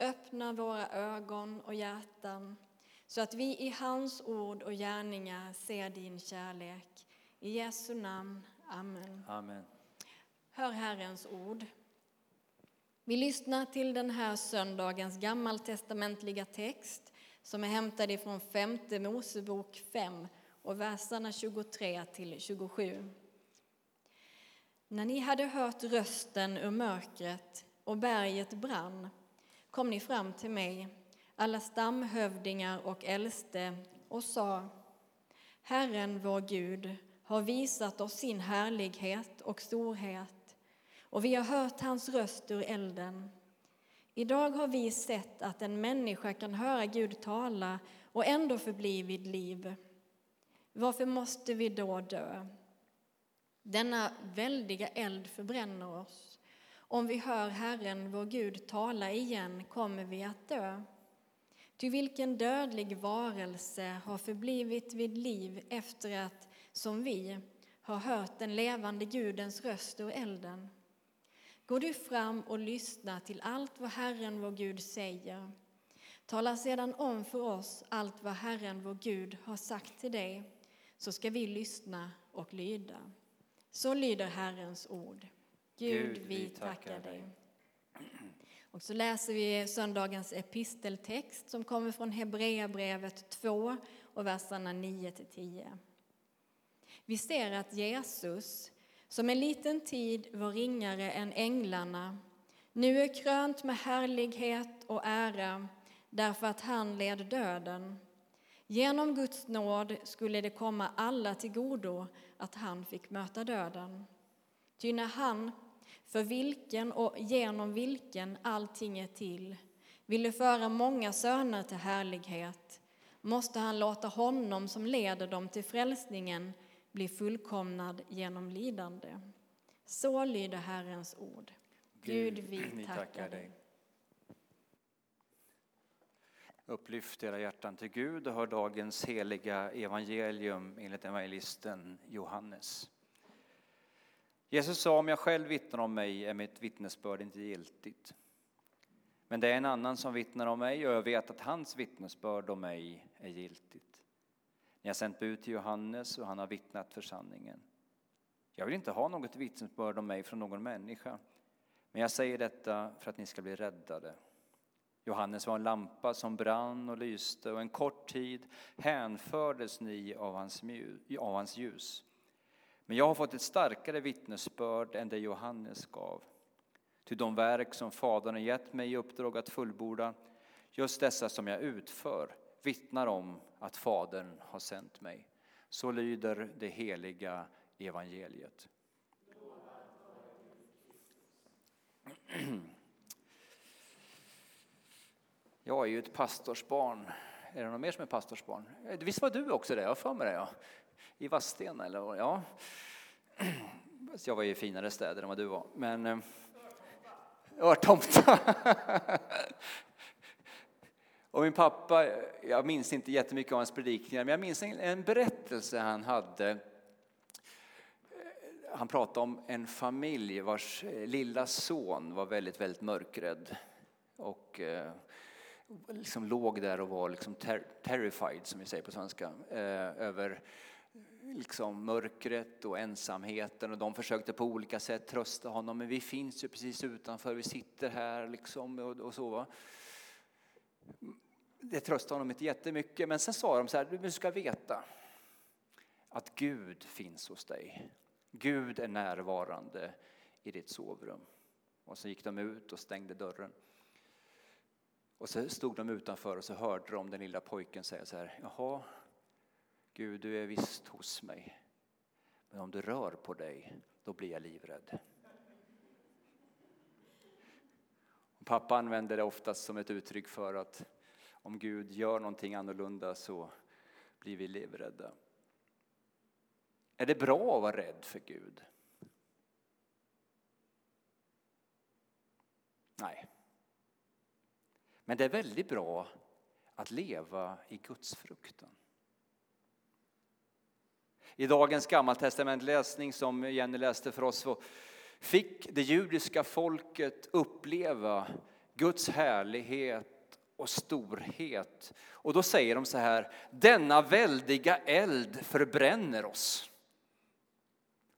Öppna våra ögon och hjärtan så att vi i hans ord och gärningar ser din kärlek. I Jesu namn. Amen. Amen. Hör Herrens ord. Vi lyssnar till den här söndagens gammaltestamentliga text som är hämtad ifrån femte Mosebok 5 och verserna 23 till 27. När ni hade hört rösten ur mörkret och berget brann kom ni fram till mig, alla stamhövdingar och äldste, och sa Herren, vår Gud, har visat oss sin härlighet och storhet, och vi har hört hans röst ur elden. Idag har vi sett att en människa kan höra Gud tala och ändå förbli vid liv. Varför måste vi då dö? Denna väldiga eld förbränner oss. Om vi hör Herren, vår Gud, tala igen kommer vi att dö. Ty vilken dödlig varelse har förblivit vid liv efter att, som vi, har hört den levande Gudens röst ur elden? Gå du fram och lyssna till allt vad Herren, vår Gud, säger. Tala sedan om för oss allt vad Herren, vår Gud, har sagt till dig, så ska vi lyssna och lyda. Så lyder Herrens ord. Gud, vi tackar dig. Och så läser vi söndagens episteltext som kommer från Hebreerbrevet 2 och verserna 9 till 10. Vi ser att Jesus, som en liten tid var ringare än änglarna, nu är krönt med härlighet och ära därför att han led döden. Genom Guds nåd skulle det komma alla till godo att han fick möta döden. Ty när han, för vilken och genom vilken allting är till, ville föra många söner till härlighet, måste han låta honom som leder dem till frälsningen bli fullkomnad genom lidande. Så lyder Herrens ord. Gud, vi tackar dig. Upplyft era hjärtan till Gud och hör dagens heliga evangelium enligt evangelisten Johannes. Jesus sa, om jag själv vittnar om mig är mitt vittnesbörd inte giltigt. Men det är en annan som vittnar om mig och jag vet att hans vittnesbörd om mig är giltigt. Ni har sänt bud till Johannes och han har vittnat för sanningen. Jag vill inte ha något vittnesbörd om mig från någon människa, men jag säger detta för att ni ska bli räddade. Johannes var en lampa som brann och lyste och en kort tid hänfördes ni av hans, av hans ljus. Men jag har fått ett starkare vittnesbörd än det Johannes gav. Ty de verk som Fadern har gett mig i uppdrag att fullborda, just dessa som jag utför, vittnar om att Fadern har sänt mig. Så lyder det heliga evangeliet. Jag är ju ett pastorsbarn. Är det någon mer som är pastorsbarn? Eh, visst var du också det? Jag har för mig det. Ja. I Vadstena eller ja. Jag var i finare städer än vad du var. Men eh, Örtomta. Och min pappa, jag minns inte jättemycket av hans predikningar, men jag minns en, en berättelse han hade. Eh, han pratade om en familj vars eh, lilla son var väldigt, väldigt mörkrädd. Och eh, liksom låg där och var liksom ter terrified, som vi säger på svenska, eh, över liksom mörkret och ensamheten och de försökte på olika sätt trösta honom. Men vi finns ju precis utanför, vi sitter här liksom och, och så. Va? Det tröstade honom inte jättemycket, men sen sa de så här, du ska veta att Gud finns hos dig. Gud är närvarande i ditt sovrum. Och så gick de ut och stängde dörren. Och så stod de utanför och så hörde de den lilla pojken säga så här, jaha, Gud du är visst hos mig, men om du rör på dig, då blir jag livrädd. Pappa använder det oftast som ett uttryck för att om Gud gör någonting annorlunda så blir vi livrädda. Är det bra att vara rädd för Gud? Nej. Men det är väldigt bra att leva i Guds fruktan. I dagens gammaltestamentläsning som Jenny läste för oss så fick det judiska folket uppleva Guds härlighet och storhet. Och då säger de så här, denna väldiga eld förbränner oss.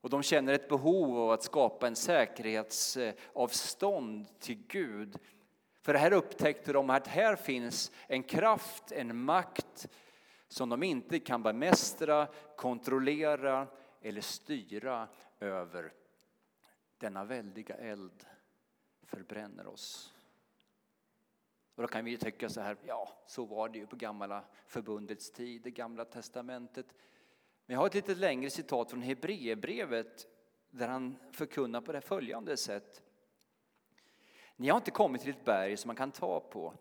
Och de känner ett behov av att skapa en säkerhetsavstånd till Gud. För här upptäckte de att här finns en kraft, en makt som de inte kan bemästra, kontrollera eller styra över. Denna väldiga eld förbränner oss. Och då kan vi tycka så här, ja, så var det ju på gamla förbundets tid, det gamla testamentet. Men jag har ett lite längre citat från Hebreerbrevet där han förkunnar på det följande sätt. Ni har inte kommit till ett berg som man kan ta på,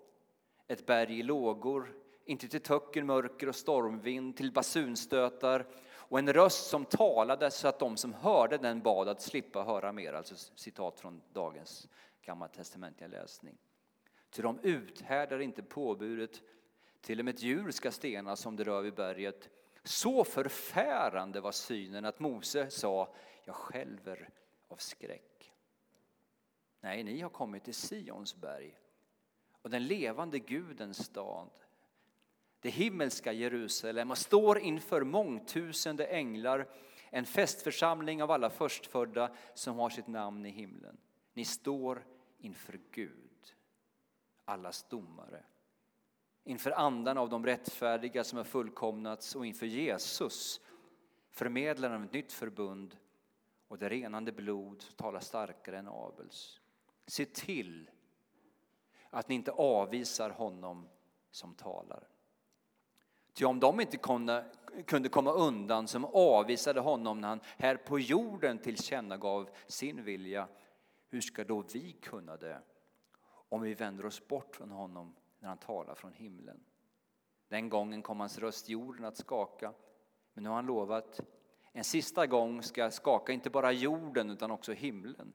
ett berg i lågor, inte till töcken, mörker och stormvind, till basunstötar och en röst som talade så att de som hörde den bad att slippa höra mer. Alltså citat från dagens gammaltestamentliga läsning. Ty de uthärdar inte påbudet, till och med ett djur ska stenas som det rör vid berget. Så förfärande var synen att Mose sa, jag skälver av skräck. Nej, ni har kommit till Sions berg och den levande Gudens stad, det himmelska Jerusalem och står inför mångtusende änglar, en festförsamling av alla förstfödda som har sitt namn i himlen. Ni står inför Gud, allas domare inför andan av de rättfärdiga som har fullkomnats och inför Jesus, förmedlaren av ett nytt förbund och det renande blod som talar starkare än Abels. Se till att ni inte avvisar honom som talar. Ty om de inte kunde komma undan som avvisade honom när han här på jorden tillkännagav sin vilja, hur ska då vi kunna det om vi vänder oss bort från honom när han talar från himlen. Den gången kom hans röst jorden att skaka, men nu har han lovat en sista gång ska skaka inte bara jorden utan också himlen.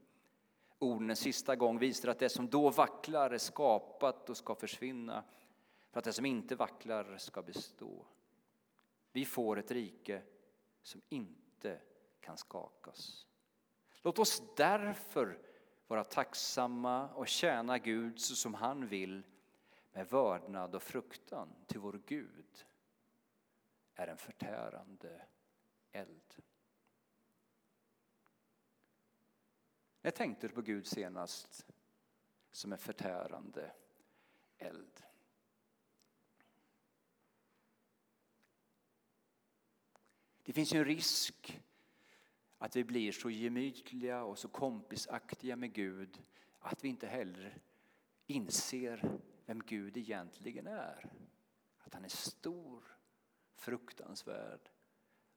Orden en sista gång visar att det som då vacklar är skapat och ska försvinna för att det som inte vacklar ska bestå. Vi får ett rike som inte kan skakas. Låt oss därför vara tacksamma och tjäna Gud så som han vill med vördnad och fruktan till vår Gud är en förtärande eld. När tänkte du på Gud senast som en förtärande eld? Det finns en risk att vi blir så gemytliga och så kompisaktiga med Gud att vi inte heller inser vem Gud egentligen är. Att han är stor, fruktansvärd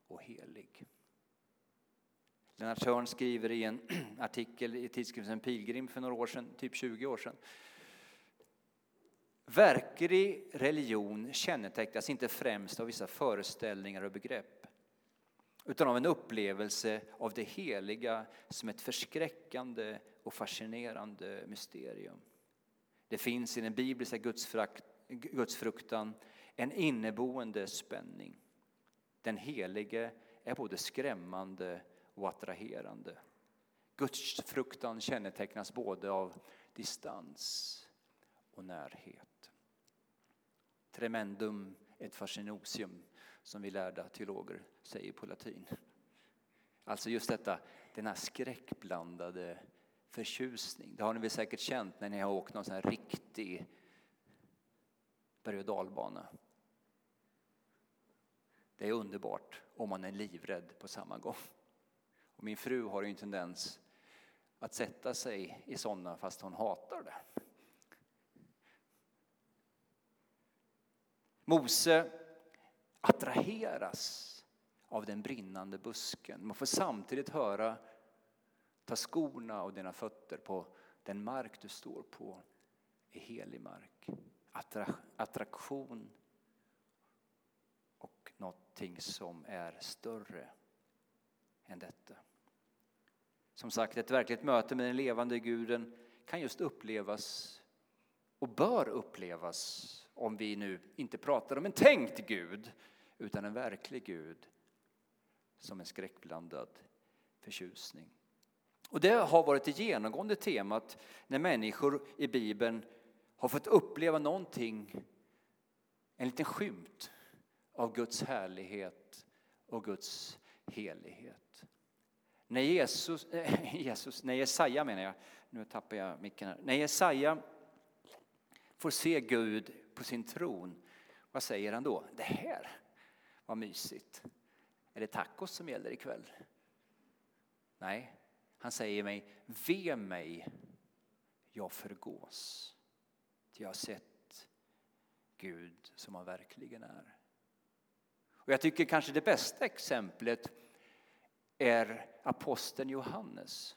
och helig. Lennart Hörn skriver i en artikel i tidskriften Pilgrim för några år sedan, typ 20 år sedan. Verklig religion kännetecknas inte främst av vissa föreställningar och begrepp utan av en upplevelse av det heliga som ett förskräckande och fascinerande mysterium. Det finns i den bibliska gudsfruktan en inneboende spänning. Den helige är både skrämmande och attraherande. Gudsfruktan kännetecknas både av distans och närhet. Tremendum et fascinosium, som vi lärda teologer säger på latin. Alltså just detta, den här skräckblandade förtjusning. Det har ni väl säkert känt när ni har åkt någon sån här riktig berg och dalbana. Det är underbart om man är livrädd på samma gång. Och min fru har ju en tendens att sätta sig i sådana fast hon hatar det. Mose attraheras av den brinnande busken. Man får samtidigt höra Ta skorna och dina fötter på den mark du står på är helig mark. attraktion och någonting som är större än detta. Som sagt, ett verkligt möte med den levande guden kan just upplevas och bör upplevas om vi nu inte pratar om en tänkt Gud utan en verklig Gud som en skräckblandad förtjusning. Och det har varit det genomgående temat när människor i Bibeln har fått uppleva någonting, en liten skymt av Guds härlighet och Guds helighet. När Jesus, äh, Jesus, när Jesaja menar jag, nu tappar jag micken här. När Jesaja får se Gud på sin tron, vad säger han då? Det här var mysigt. Är det tacos som gäller ikväll? Nej, han säger mig, ve mig, jag förgås. Jag har sett Gud som han verkligen är. Och jag tycker kanske det bästa exemplet är aposteln Johannes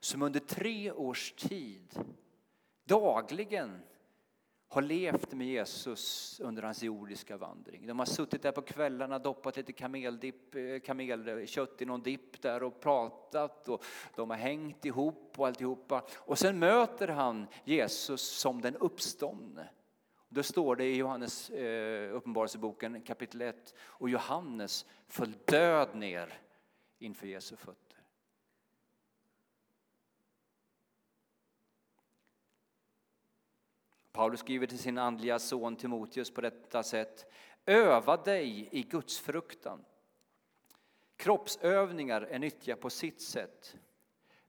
som under tre års tid dagligen har levt med Jesus under hans jordiska vandring. De har suttit där på kvällarna, doppat lite kameldipp, eh, kamelkött i någon dipp där och pratat och de har hängt ihop och alltihopa. Och sen möter han Jesus som den uppståndne. Då står det i Johannes eh, uppenbarelseboken kapitel 1 och Johannes föll död ner inför Jesu fötter. Paulus skriver till sin andliga son Timoteus på detta sätt. Öva dig i Guds fruktan. Kroppsövningar är nyttiga på sitt sätt,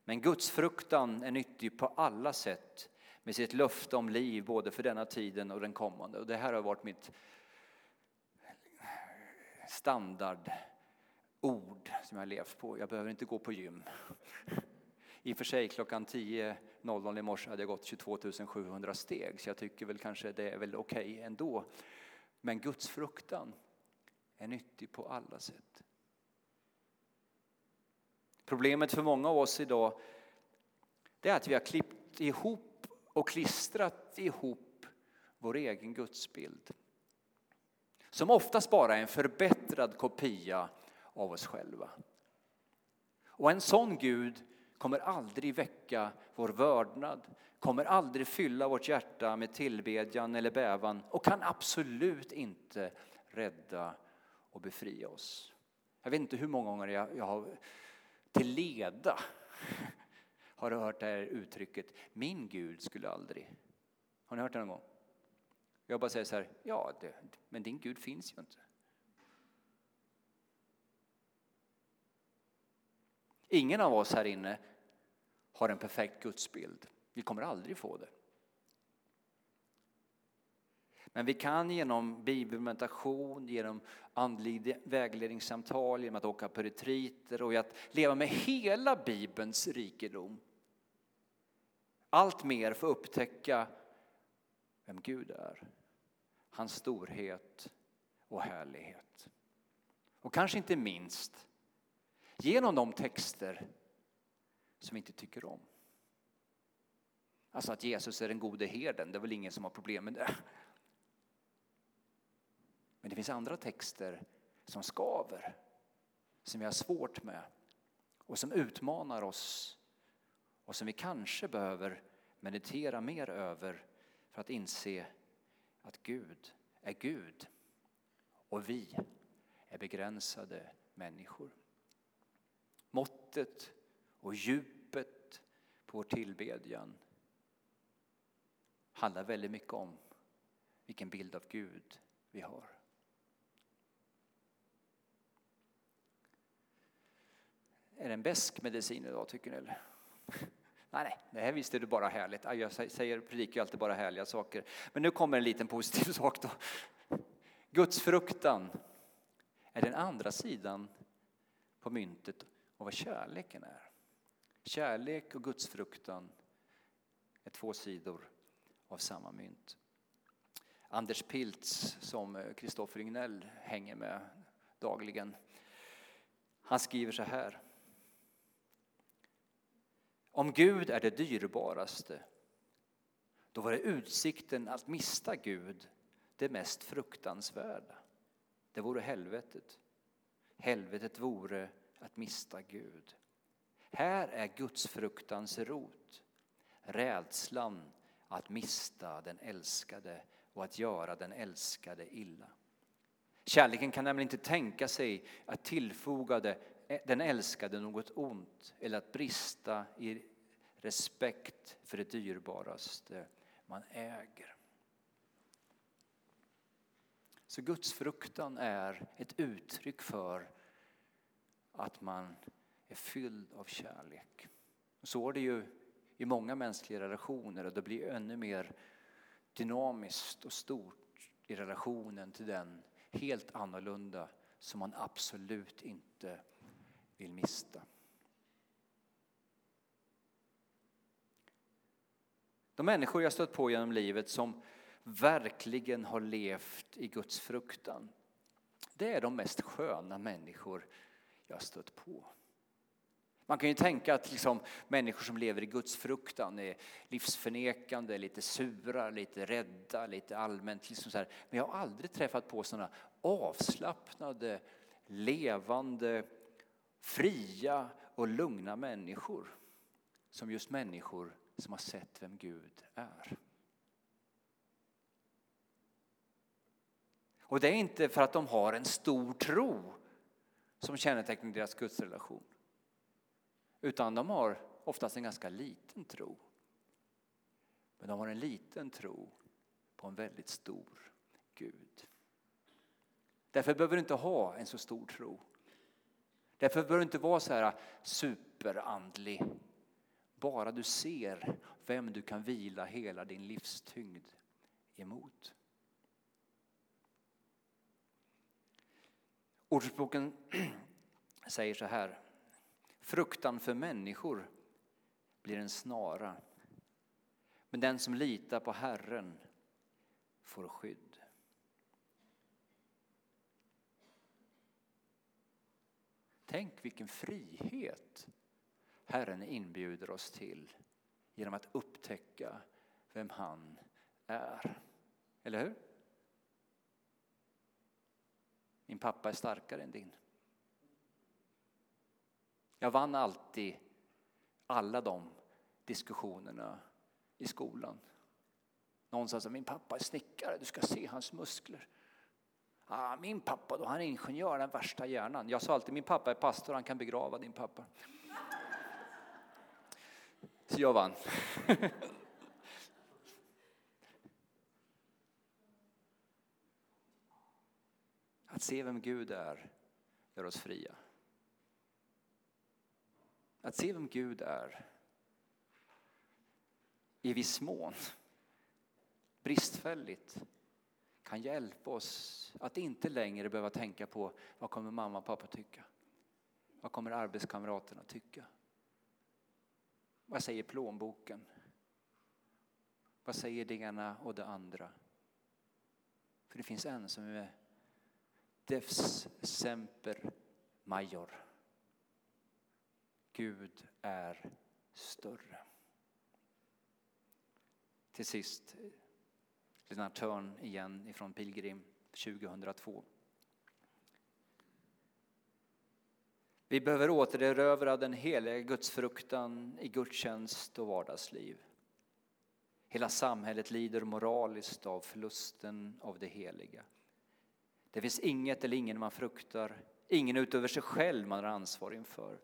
men Guds fruktan är nyttig på alla sätt med sitt löfte om liv både för denna tiden och den kommande. Och det här har varit mitt standardord som jag har levt på. Jag behöver inte gå på gym. I och för sig klockan 00 i morse hade jag gått 22 700 steg så jag tycker väl kanske det är väl okej okay ändå. Men Guds fruktan är nyttig på alla sätt. Problemet för många av oss idag det är att vi har klippt ihop och klistrat ihop vår egen gudsbild. Som oftast bara är en förbättrad kopia av oss själva. Och en sån Gud kommer aldrig väcka vår vördnad, kommer aldrig fylla vårt hjärta med tillbedjan eller bävan och kan absolut inte rädda och befria oss. Jag vet inte hur många gånger jag, jag har till leda har hört det här uttrycket, min Gud skulle aldrig. Har ni hört det någon gång? Jag bara säger så här, ja, det, men din Gud finns ju inte. Ingen av oss här inne har en perfekt gudsbild. Vi kommer aldrig få det. Men vi kan genom bibelmeditation, genom andlig vägledningssamtal, genom att åka på retriter och att leva med hela Bibelns rikedom allt mer få upptäcka vem Gud är, hans storhet och härlighet. Och kanske inte minst genom de texter som vi inte tycker om. Alltså att Jesus är den gode herden, det är väl ingen som har problem med det. Men det finns andra texter som skaver, som vi har svårt med och som utmanar oss och som vi kanske behöver meditera mer över för att inse att Gud är Gud och vi är begränsade människor. Måttet och djupet på vår tillbedjan handlar väldigt mycket om vilken bild av Gud vi har. Är det en besk medicin idag tycker ni? Eller? Nej, nej, det här visste du bara härligt. Jag säger, predikar alltid bara härliga saker. Men nu kommer en liten positiv sak då. Guds fruktan är den andra sidan på myntet av vad kärleken är. Kärlek och gudsfruktan är två sidor av samma mynt. Anders Piltz, som eh, Kristoffer Ignell hänger med dagligen, han skriver så här. Om Gud är det dyrbaraste, då var det utsikten att mista Gud det mest fruktansvärda. Det vore helvetet. Helvetet vore att mista Gud. Här är Guds fruktans rot, rädslan att mista den älskade och att göra den älskade illa. Kärleken kan nämligen inte tänka sig att tillfoga den älskade något ont eller att brista i respekt för det dyrbaraste man äger. Så gudsfruktan är ett uttryck för att man är fylld av kärlek. Så är det ju i många mänskliga relationer och det blir ännu mer dynamiskt och stort i relationen till den helt annorlunda som man absolut inte vill mista. De människor jag stött på genom livet som verkligen har levt i Guds fruktan, det är de mest sköna människor jag stött på. Man kan ju tänka att liksom, människor som lever i Guds fruktan är livsförnekande, lite sura, lite rädda, lite allmänt. Liksom så här. Men jag har aldrig träffat på sådana avslappnade, levande, fria och lugna människor som just människor som har sett vem Gud är. Och det är inte för att de har en stor tro som kännetecknar deras gudsrelation. Utan de har oftast en ganska liten tro. Men de har en liten tro på en väldigt stor Gud. Därför behöver du inte ha en så stor tro. Därför behöver du inte vara så här superandlig. Bara du ser vem du kan vila hela din livstyngd emot. Ordspråken säger så här. Fruktan för människor blir en snara. Men den som litar på Herren får skydd. Tänk vilken frihet Herren inbjuder oss till genom att upptäcka vem han är. Eller hur? Min pappa är starkare än din. Jag vann alltid alla de diskussionerna i skolan. Någon sa att min pappa är snickare, du ska se hans muskler. Ah, min pappa då, han är ingenjör, den värsta hjärnan. Jag sa alltid min pappa är pastor, han kan begrava din pappa. Så jag vann. Att se vem Gud är gör oss fria. Att se vem Gud är i viss mån bristfälligt kan hjälpa oss att inte längre behöva tänka på vad kommer mamma och pappa tycka? Vad kommer arbetskamraterna tycka? Vad säger plånboken? Vad säger det ena och det andra? För det finns en som är Devs semper major. Gud är större. Till sist, Lennart Törn igen ifrån Pilgrim 2002. Vi behöver återerövra den heliga gudsfruktan i gudstjänst och vardagsliv. Hela samhället lider moraliskt av förlusten av det heliga. Det finns inget eller ingen man fruktar, ingen utöver sig själv man har ansvar inför.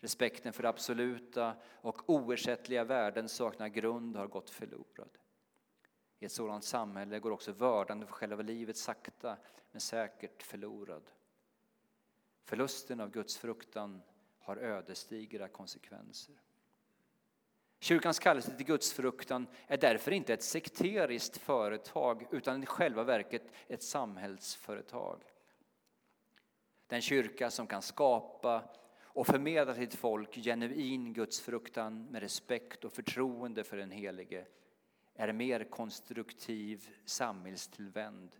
Respekten för absoluta och oersättliga värden saknar grund och har gått förlorad. I ett sådant samhälle går också vördandet för själva livet sakta men säkert förlorad. Förlusten av Guds fruktan har ödesdigra konsekvenser. Kyrkans kallelse till gudsfruktan är därför inte ett sekteriskt företag utan i själva verket ett samhällsföretag. Den kyrka som kan skapa och förmedla till ett folk genuin gudsfruktan med respekt och förtroende för den Helige är mer konstruktiv samhällstillvänd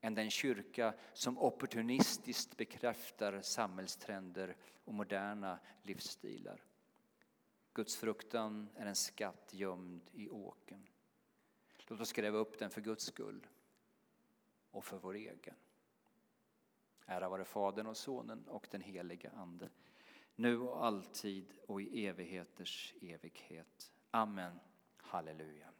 än den kyrka som opportunistiskt bekräftar samhällstrender och moderna livsstilar. Gudsfruktan är en skatt gömd i åken. Låt oss gräva upp den för Guds skull och för vår egen. Ära vare Fadern och Sonen och den helige Ande, nu och alltid och i evigheters evighet. Amen. Halleluja.